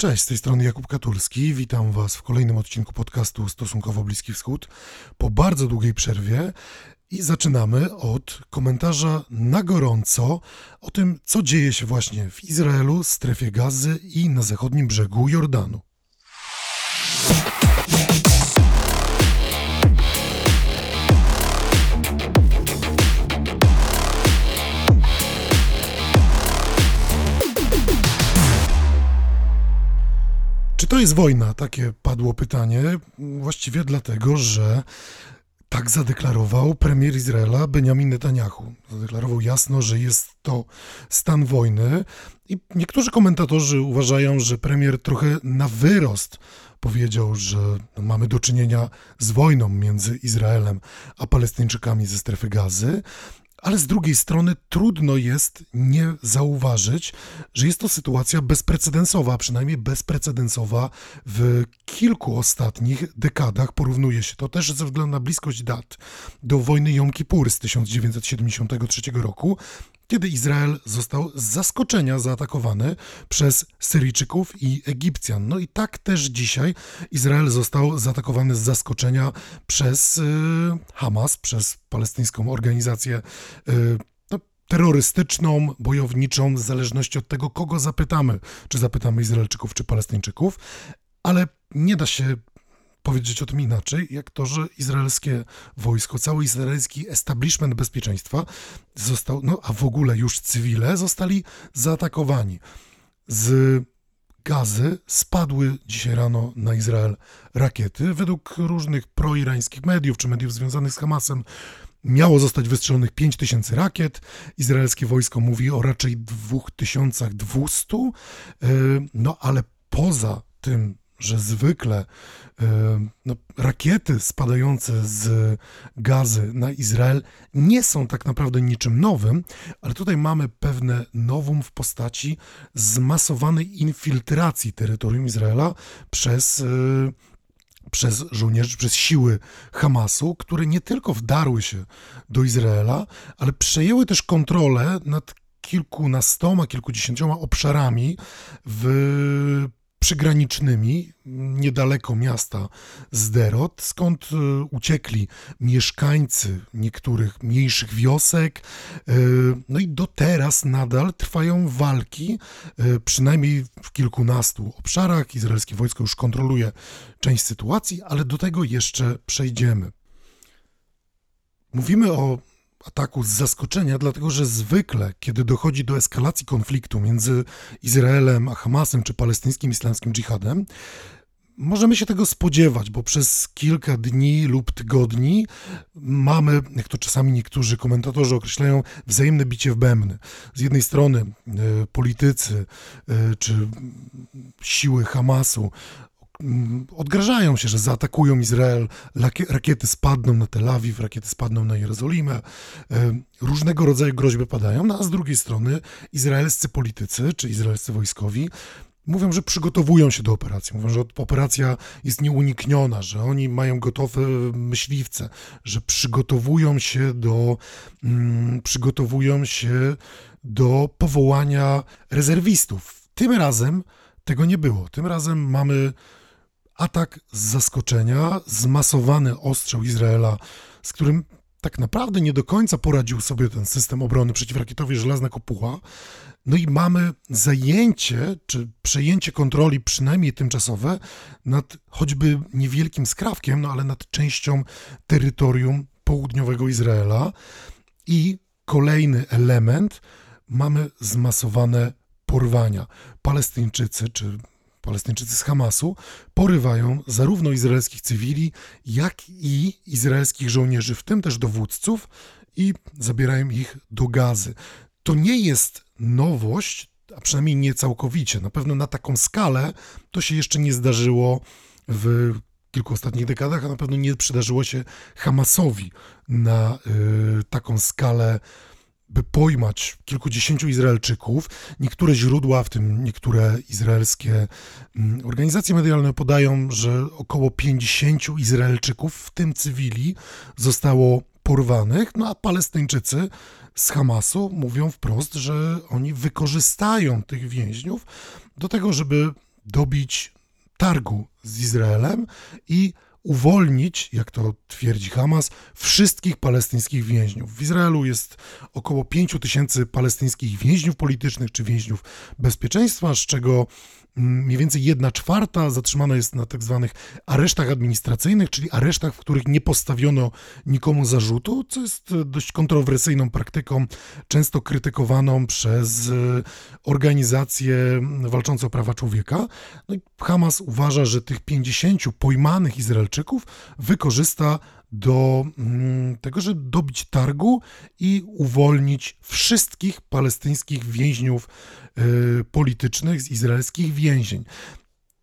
Cześć, z tej strony Jakub Katurski. Witam Was w kolejnym odcinku podcastu Stosunkowo Bliski Wschód po bardzo długiej przerwie. I zaczynamy od komentarza na gorąco o tym, co dzieje się właśnie w Izraelu, strefie gazy i na zachodnim brzegu Jordanu. To jest wojna? Takie padło pytanie. Właściwie dlatego, że tak zadeklarował premier Izraela Benjamin Netanyahu. Zadeklarował jasno, że jest to stan wojny i niektórzy komentatorzy uważają, że premier trochę na wyrost powiedział, że mamy do czynienia z wojną między Izraelem a Palestyńczykami ze strefy gazy, ale z drugiej strony trudno jest nie zauważyć, że jest to sytuacja bezprecedensowa, przynajmniej bezprecedensowa w kilku ostatnich dekadach. Porównuje się to też ze względu na bliskość dat do wojny Jom Kippur z 1973 roku, kiedy Izrael został z zaskoczenia zaatakowany przez Syryjczyków i Egipcjan. No i tak też dzisiaj Izrael został zaatakowany z zaskoczenia przez y, Hamas, przez palestyńską organizację y, no, terrorystyczną, bojowniczą, w zależności od tego, kogo zapytamy, czy zapytamy Izraelczyków, czy Palestyńczyków, ale nie da się powiedzieć o tym inaczej, jak to, że izraelskie wojsko, cały izraelski establishment bezpieczeństwa został, no a w ogóle już cywile zostali zaatakowani. Z gazy spadły dzisiaj rano na Izrael rakiety. Według różnych proirańskich mediów czy mediów związanych z Hamasem miało zostać wystrzelonych 5000 rakiet. Izraelskie wojsko mówi o raczej 2200, e, no ale poza tym że zwykle e, no, rakiety spadające z gazy na Izrael nie są tak naprawdę niczym nowym, ale tutaj mamy pewne nowum w postaci zmasowanej infiltracji terytorium Izraela przez e, przez żołnierzy, przez siły Hamasu, które nie tylko wdarły się do Izraela, ale przejęły też kontrolę nad kilkunastoma, kilkudziesięcioma obszarami w przygranicznymi, niedaleko miasta Zderot, skąd e, uciekli mieszkańcy niektórych mniejszych wiosek. E, no i do teraz nadal trwają walki, e, przynajmniej w kilkunastu obszarach. Izraelskie wojsko już kontroluje część sytuacji, ale do tego jeszcze przejdziemy. Mówimy o ataku z zaskoczenia, dlatego że zwykle, kiedy dochodzi do eskalacji konfliktu między Izraelem a Hamasem czy palestyńskim islamskim dżihadem, Możemy się tego spodziewać, bo przez kilka dni lub tygodni mamy, jak to czasami niektórzy komentatorzy określają, wzajemne bicie w bębny. Z jednej strony e, politycy e, czy siły Hamasu odgrażają się, że zaatakują Izrael, rakiety spadną na Tel Awiw, rakiety spadną na Jerozolimę, e, różnego rodzaju groźby padają, no a z drugiej strony izraelscy politycy czy izraelscy wojskowi mówią, że przygotowują się do operacji, mówią, że operacja jest nieunikniona, że oni mają gotowe myśliwce, że przygotowują się do, mm, przygotowują się do powołania rezerwistów. Tym razem tego nie było. Tym razem mamy atak z zaskoczenia, zmasowany ostrzał Izraela, z którym tak naprawdę nie do końca poradził sobie ten system obrony przeciwrakietowej Żelazna Kopuła. No i mamy zajęcie, czy przejęcie kontroli, przynajmniej tymczasowe, nad choćby niewielkim skrawkiem, no ale nad częścią terytorium południowego Izraela. I kolejny element, mamy zmasowane porwania. Palestyńczycy, czy Palestyńczycy z Hamasu porywają zarówno izraelskich cywili, jak i izraelskich żołnierzy, w tym też dowódców, i zabierają ich do gazy. To nie jest nowość, a przynajmniej nie całkowicie. Na pewno na taką skalę to się jeszcze nie zdarzyło w kilku ostatnich dekadach, a na pewno nie przydarzyło się Hamasowi na y, taką skalę by pojmać kilkudziesięciu Izraelczyków. Niektóre źródła, w tym niektóre izraelskie mm, organizacje medialne podają, że około 50 Izraelczyków, w tym cywili, zostało porwanych, no a Palestyńczycy z Hamasu mówią wprost, że oni wykorzystają tych więźniów do tego, żeby dobić targu z Izraelem i uwolnić, jak to twierdzi Hamas, wszystkich palestyńskich więźniów. W Izraelu jest około 5 tysięcy palestyńskich więźniów politycznych czy więźniów bezpieczeństwa, z czego mniej więcej jedna czwarta zatrzymana jest na tak zwanych aresztach administracyjnych, czyli aresztach, w których nie postawiono nikomu zarzutu, co jest dość kontrowersyjną praktyką, często krytykowaną przez e, organizacje walczące o prawa człowieka. No i Hamas uważa, że tych 50 pojmanych Izraelczyków wykorzysta do mm, tego, żeby dobić targu i uwolnić wszystkich palestyńskich więźniów y, politycznych z izraelskich więzień.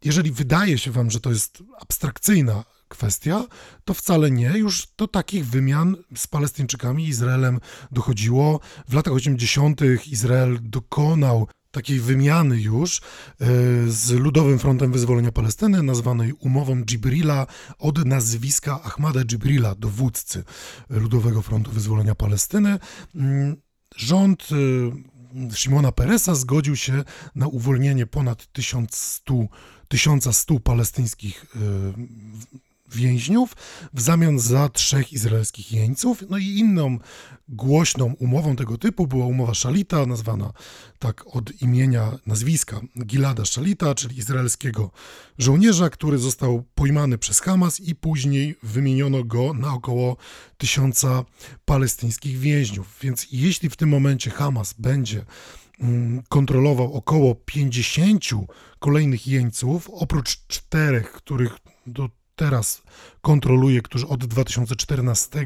Jeżeli wydaje się wam, że to jest abstrakcyjna kwestia, to wcale nie. Już do takich wymian z Palestyńczykami Izraelem dochodziło. W latach 80. Izrael dokonał takiej wymiany już e, z Ludowym Frontem Wyzwolenia Palestyny, nazwanej umową Djibrila od nazwiska Ahmada Djibrila, dowódcy Ludowego Frontu Wyzwolenia Palestyny. Mm, rząd e, Szymona Peresa zgodził się na uwolnienie ponad 1100, 1100 palestyńskich e, więźniów w zamian za trzech izraelskich jeńców. No i inną głośną umową tego typu była umowa Szalita, nazwana tak od imienia, nazwiska Gilada Szalita, czyli izraelskiego żołnierza, który został pojmany przez Hamas i później wymieniono go na około tysiąca palestyńskich więźniów. Więc jeśli w tym momencie Hamas będzie mm, kontrolował około 50 kolejnych jeńców, oprócz czterech, których do teraz kontroluje, którzy od 2014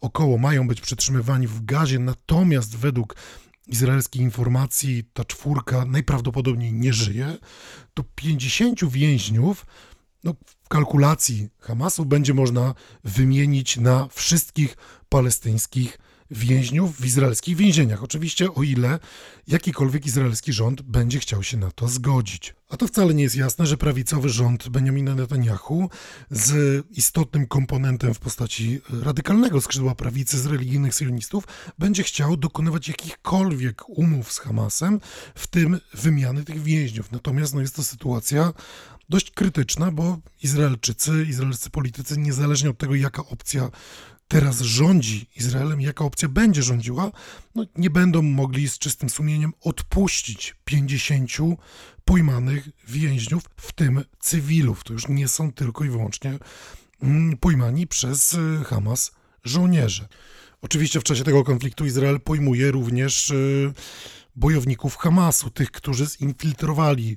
około mają być przetrzymywani w gazie, natomiast według izraelskich informacji ta czwórka najprawdopodobniej nie żyje, to 50 więźniów no, w kalkulacji Hamasu będzie można wymienić na wszystkich palestyńskich więźniów w izraelskich więzieniach. Oczywiście o ile jakikolwiek izraelski rząd będzie chciał się na to zgodzić. A to wcale nie jest jasne, że prawicowy rząd Benjamina Netanyahu z istotnym komponentem w postaci radykalnego skrzydła prawicy z religijnych sionistów będzie chciał dokonywać jakichkolwiek umów z Hamasem, w tym wymiany tych więźniów. Natomiast no, jest to sytuacja dość krytyczna, bo Izraelczycy, izraelscy politycy, niezależnie od tego, jaka opcja teraz rządzi Izraelem, jaka opcja będzie rządziła, no nie będą mogli z czystym sumieniem odpuścić 50 pojmanych więźniów, w tym cywilów. To już nie są tylko i wyłącznie mm, pojmani przez y, Hamas żołnierze. Oczywiście w czasie tego konfliktu Izrael pojmuje również y, bojowników Hamasu, tych, którzy zinfiltrowali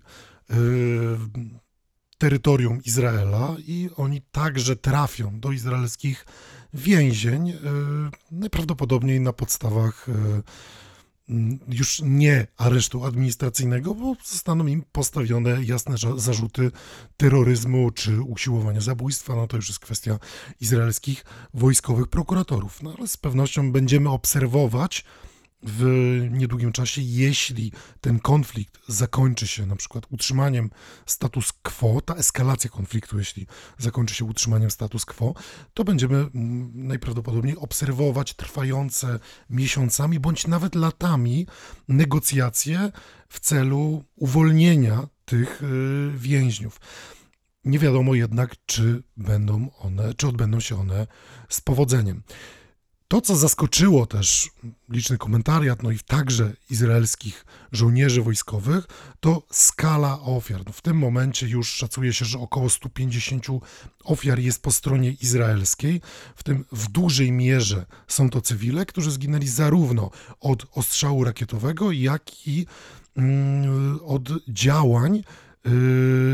y, terytorium Izraela i oni także trafią do izraelskich więzień, e, najprawdopodobniej na podstawach e, już nie aresztu administracyjnego, bo zostaną im postawione jasne zarzuty terroryzmu czy usiłowania zabójstwa. No to już jest kwestia izraelskich wojskowych prokuratorów. No ale z pewnością będziemy obserwować, w niedługim czasie, jeśli ten konflikt zakończy się na przykład utrzymaniem status quo, ta eskalacja konfliktu, jeśli zakończy się utrzymaniem status quo, to będziemy mm, najprawdopodobniej obserwować trwające miesiącami bądź nawet latami negocjacje w celu uwolnienia tych y, więźniów. Nie wiadomo jednak, czy będą one, czy odbędą się one z powodzeniem. To, co zaskoczyło też liczny komentariat, no i także izraelskich żołnierzy wojskowych, to skala ofiar. No w tym momencie już szacuje się, że około 150 ofiar jest po stronie izraelskiej, w tym w dużej mierze są to cywile, którzy zginęli zarówno od ostrzału rakietowego, jak i mm, od działań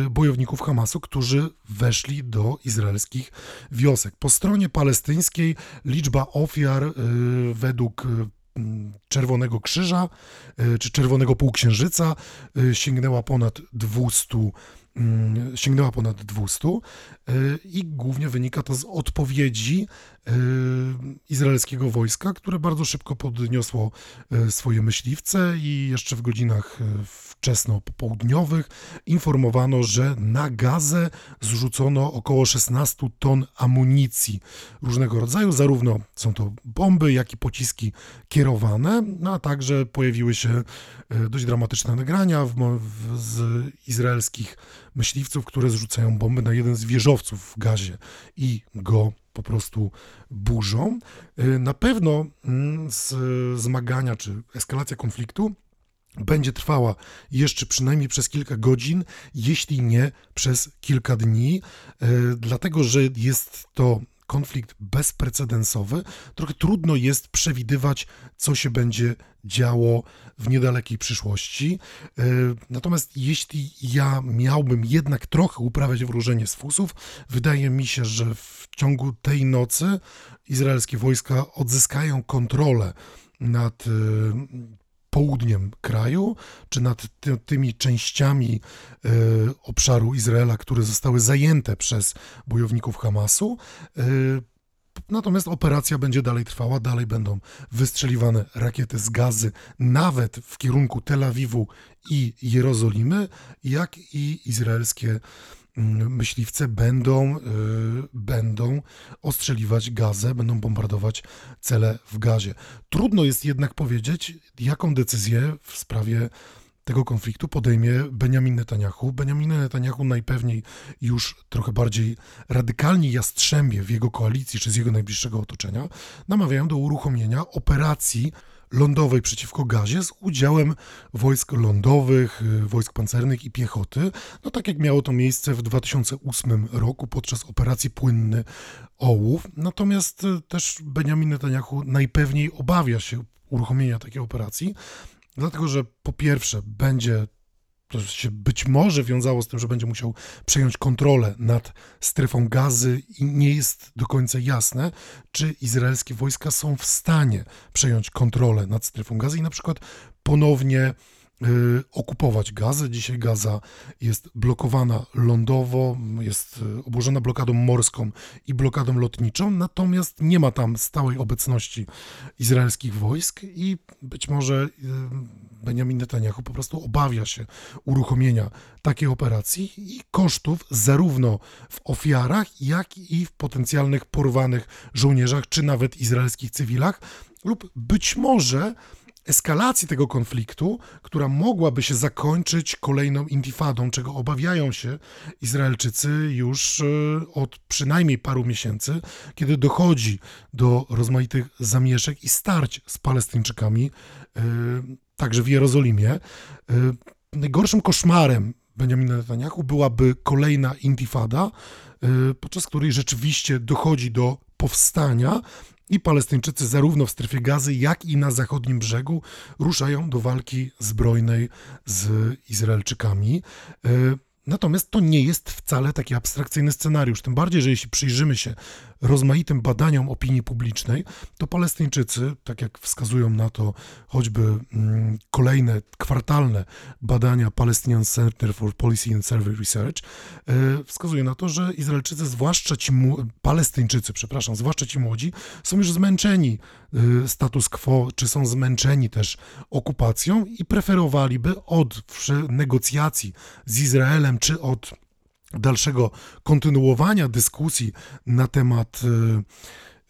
bojowników Hamasu, którzy weszli do izraelskich wiosek. Po stronie palestyńskiej liczba ofiar y, według y, Czerwonego Krzyża czy Czerwonego Półksiężyca sięgnęła ponad 200 Mm, sięgnęła ponad 200 y, i głównie wynika to z odpowiedzi y, izraelskiego wojska, które bardzo szybko podniosło y, swoje myśliwce i jeszcze w godzinach wczesno-popołudniowych informowano, że na gazę zrzucono około 16 ton amunicji różnego rodzaju, zarówno są to bomby, jak i pociski kierowane, no a także pojawiły się dość dramatyczne nagrania w, w, z izraelskich myśliwców, które zrzucają bomby na jeden z wieżowców w gazie i go po prostu burzą. Y, na pewno mm, zmagania czy eskalacja konfliktu będzie trwała jeszcze przynajmniej przez kilka godzin, jeśli nie przez kilka dni, y, dlatego że jest to konflikt bezprecedensowy. Trochę trudno jest przewidywać, co się będzie działo w niedalekiej przyszłości. E, natomiast jeśli ja miałbym jednak trochę uprawiać wróżenie z fusów, wydaje mi się, że w ciągu tej nocy izraelskie wojska odzyskają kontrolę nad e, południem kraju, czy nad ty, tymi częściami y, obszaru Izraela, które zostały zajęte przez bojowników Hamasu. Y, Natomiast operacja będzie dalej trwała, dalej będą wystrzeliwane rakiety z gazy, nawet w kierunku Tel Awiwu i Jerozolimy, jak i izraelskie myśliwce będą, yy, będą ostrzeliwać gazę, będą bombardować cele w gazie. Trudno jest jednak powiedzieć, jaką decyzję w sprawie tego konfliktu podejmie Benjamin Netanyahu. Benjamin Netanyahu najpewniej już trochę bardziej radykalni jastrzębie w jego koalicji czy z jego najbliższego otoczenia namawiają do uruchomienia operacji lądowej przeciwko gazie z udziałem wojsk lądowych, y, wojsk pancernych i piechoty, no tak jak miało to miejsce w 2008 roku podczas operacji Płynny Ołów. Natomiast y, też Benjamin Netanyahu najpewniej obawia się uruchomienia takiej operacji, Dlatego, że po pierwsze będzie to się być może wiązało z tym, że będzie musiał przejąć kontrolę nad strefą gazy i nie jest do końca jasne, czy izraelskie wojska są w stanie przejąć kontrolę nad strefą gazy i na przykład ponownie okupować Gazę. Dzisiaj Gaza jest blokowana lądowo, jest y, obłożona blokadą morską i blokadą lotniczą, natomiast nie ma tam stałej obecności izraelskich wojsk i być może y, Benjamin Netanyahu po prostu obawia się uruchomienia takiej operacji i kosztów zarówno w ofiarach, jak i w potencjalnych porwanych żołnierzach, czy nawet izraelskich cywilach, lub być może eskalacji tego konfliktu, która mogłaby się zakończyć kolejną intifadą, czego obawiają się Izraelczycy już e, od przynajmniej paru miesięcy, kiedy dochodzi do rozmaitych zamieszek i starć z Palestyńczykami, e, także w Jerozolimie. E, najgorszym koszmarem Benjamina Netanyahu byłaby kolejna intifada, podczas której rzeczywiście dochodzi do powstania i Palestyńczycy zarówno w strefie gazy, jak i na zachodnim brzegu ruszają do walki zbrojnej z Izraelczykami. Natomiast to nie jest wcale taki abstrakcyjny scenariusz, tym bardziej, że jeśli przyjrzymy się rozmaitym badaniom opinii publicznej, to Palestyńczycy, tak jak wskazują na to choćby mm, kolejne kwartalne badania Palestinian Center for Policy and Survey Research, e, wskazują na to, że Izraelczycy, zwłaszcza ci Palestyńczycy, przepraszam, zwłaszcza ci młodzi, są już zmęczeni e, status quo, czy są zmęczeni też okupacją i preferowaliby od negocjacji z Izraelem, czy od dalszego kontynuowania dyskusji na temat e,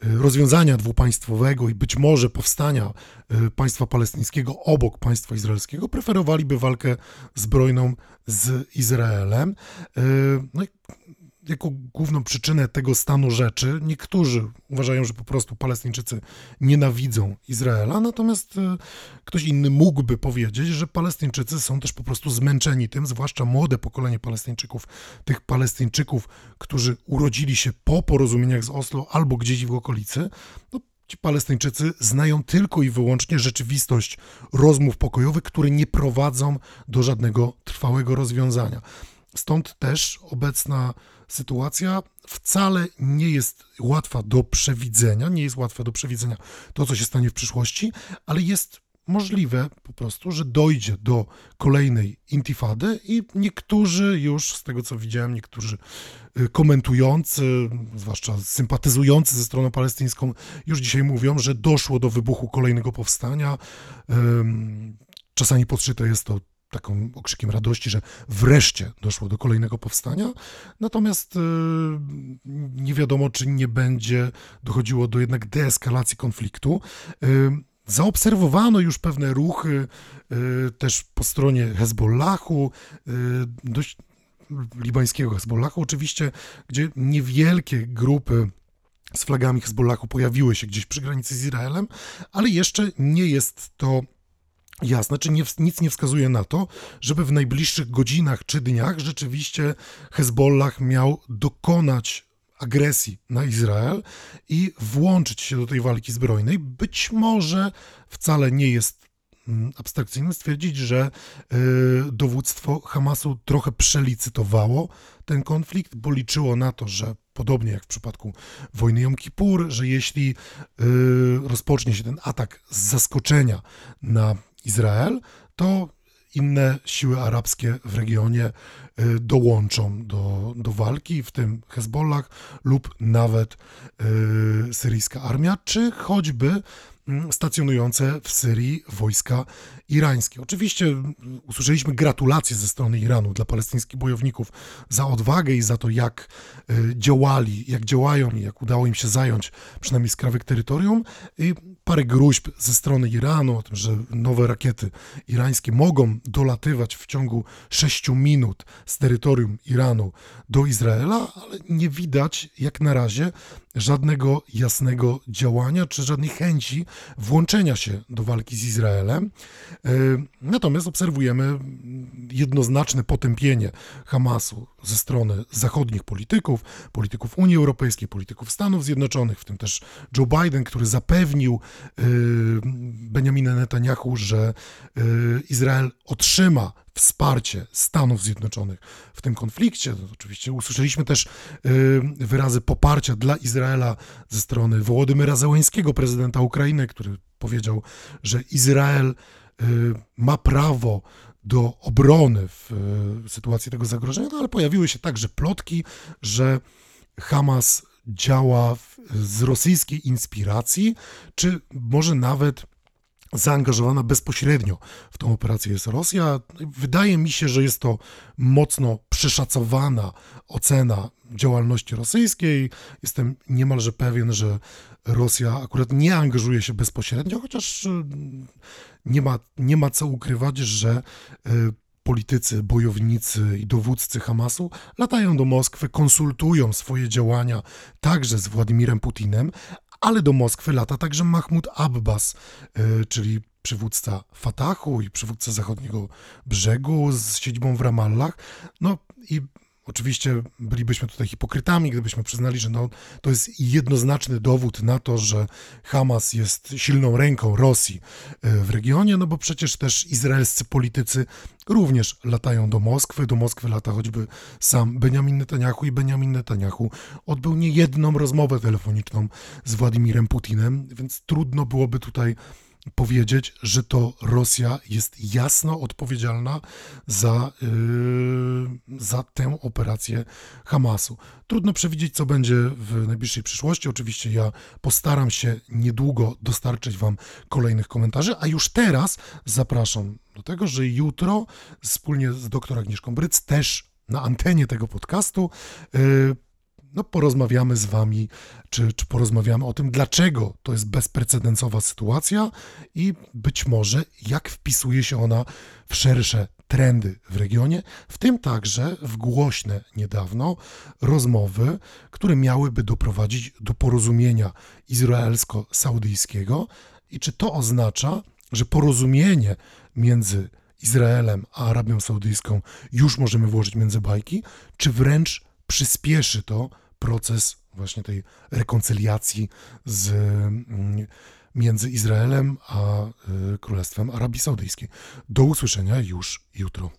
e, rozwiązania dwupaństwowego i być może powstania e, państwa palestyńskiego obok państwa izraelskiego, preferowaliby walkę zbrojną z Izraelem. No jako główną przyczynę tego stanu rzeczy niektórzy uważają, że po prostu Palestyńczycy nienawidzą Izraela, natomiast e, ktoś inny mógłby powiedzieć, że Palestyńczycy są też po prostu zmęczeni tym, zwłaszcza młode pokolenie Palestyńczyków, tych Palestyńczyków, którzy urodzili się po porozumieniach z Oslo albo gdzieś w okolicy, no, Ci Palestyńczycy znają tylko i wyłącznie rzeczywistość rozmów pokojowych, które nie prowadzą do żadnego trwałego rozwiązania. Stąd też obecna sytuacja wcale nie jest łatwa do przewidzenia, nie jest łatwa do przewidzenia to, co się stanie w przyszłości, ale jest możliwe po prostu, że dojdzie do kolejnej intifady i niektórzy już, z tego co widziałem, niektórzy y, komentujący, zwłaszcza sympatyzujący ze stroną palestyńską, już dzisiaj mówią, że doszło do wybuchu kolejnego powstania. Czasami podszyte jest to taką okrzykiem radości, że wreszcie doszło do kolejnego powstania. Natomiast e, nie wiadomo, czy nie będzie dochodziło do jednak deeskalacji konfliktu. E, zaobserwowano już pewne ruchy e, też po stronie Hezbollahu, dość libańskiego Hezbollahu, oczywiście, gdzie niewielkie grupy z flagami Hezbollahu pojawiły się gdzieś przy granicy z Izraelem, ale jeszcze nie jest to jasne, czy nie, nic nie wskazuje na to, żeby w najbliższych godzinach czy dniach rzeczywiście Hezbollah miał dokonać agresji na Izrael i włączyć się do tej walki zbrojnej. Być może wcale nie jest mm, abstrakcyjne stwierdzić, że y, dowództwo Hamasu trochę przelicytowało ten konflikt, bo liczyło na to, że podobnie jak w przypadku wojny Jom Kippur, że jeśli y, rozpocznie się ten atak z zaskoczenia na Izrael, to inne siły arabskie w regionie y, dołączą do, do walki, w tym Hezbollah lub nawet y, syryjska armia, czy choćby stacjonujące w Syrii wojska irańskie. Oczywiście mm, usłyszeliśmy gratulacje ze strony Iranu dla palestyńskich bojowników za odwagę i za to, jak y, działali, jak działają i jak udało im się zająć przynajmniej skrawek terytorium. I parę gruźb ze strony Iranu o tym, że nowe rakiety irańskie mogą dolatywać w ciągu 6 minut z terytorium Iranu do Izraela, ale nie widać jak na razie żadnego jasnego działania czy żadnej chęci włączenia się do walki z Izraelem. E, natomiast obserwujemy jednoznaczne potępienie Hamasu ze strony zachodnich polityków, polityków Unii Europejskiej, polityków Stanów Zjednoczonych, w tym też Joe Biden, który zapewnił e, Benjamina Netanyahu, że e, Izrael otrzyma wsparcie Stanów Zjednoczonych w tym konflikcie. Oczywiście usłyszeliśmy też wyrazy poparcia dla Izraela ze strony Wołodymyra Zełańskiego, prezydenta Ukrainy, który powiedział, że Izrael y, ma prawo do obrony w y, sytuacji tego zagrożenia, no ale pojawiły się także plotki, że Hamas działa z rosyjskiej inspiracji, czy może nawet zaangażowana bezpośrednio w tą operację jest Rosja. Wydaje mi się, że jest to mocno przeszacowana ocena działalności rosyjskiej. Jestem niemalże pewien, że Rosja akurat nie angażuje się bezpośrednio, chociaż y, nie ma, nie ma co ukrywać, że y, politycy, bojownicy i dowódcy Hamasu latają do Moskwy, konsultują swoje działania także z Władimirem Putinem, ale do Moskwy lata także Mahmud Abbas, y, czyli przywódca Fatahu i przywódca zachodniego brzegu z siedzibą w Ramallah. No i Oczywiście bylibyśmy tutaj hipokrytami, gdybyśmy przyznali, że no, to jest jednoznaczny dowód na to, że Hamas jest silną ręką Rosji e, w regionie, no bo przecież też izraelscy politycy również latają do Moskwy. Do Moskwy lata choćby sam Benjamin Netanyahu i Benjamin Netanyahu odbył niejedną rozmowę telefoniczną z Władimirem Putinem, więc trudno byłoby tutaj powiedzieć, że to Rosja jest jasno odpowiedzialna za, yy, za tę operację Hamasu. Trudno przewidzieć, co będzie w najbliższej przyszłości. Oczywiście ja postaram się niedługo dostarczyć Wam kolejnych komentarzy, a już teraz zapraszam do tego, że jutro wspólnie z dr Agnieszką Bryc też na antenie tego podcastu yy, no, porozmawiamy z Wami, czy, czy porozmawiamy o tym, dlaczego to jest bezprecedensowa sytuacja i być może jak wpisuje się ona w szersze trendy w regionie, w tym także w głośne niedawno rozmowy, które miałyby doprowadzić do porozumienia izraelsko-saudyjskiego. I czy to oznacza, że porozumienie między Izraelem a Arabią Saudyjską już możemy włożyć między bajki, czy wręcz przyspieszy to proces właśnie tej rekonciliacji z, mm, między Izraelem a y, Królestwem Arabii Saudyjskiej. Do usłyszenia już jutro.